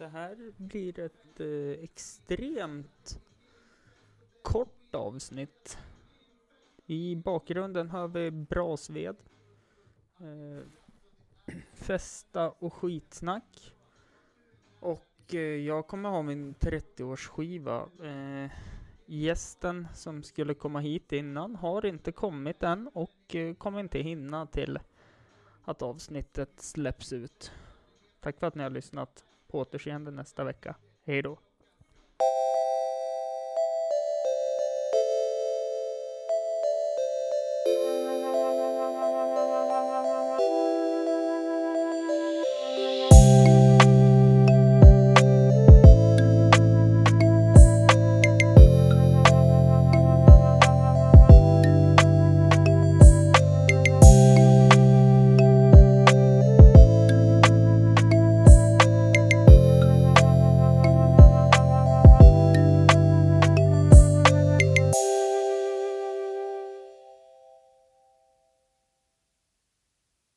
Det här blir ett eh, extremt kort avsnitt. I bakgrunden har vi brasved. Eh, festa och skitsnack. Och eh, jag kommer ha min 30-årsskiva. Eh, gästen som skulle komma hit innan har inte kommit än och eh, kommer inte hinna till att avsnittet släpps ut. Tack för att ni har lyssnat. På återseende nästa vecka. Hej då!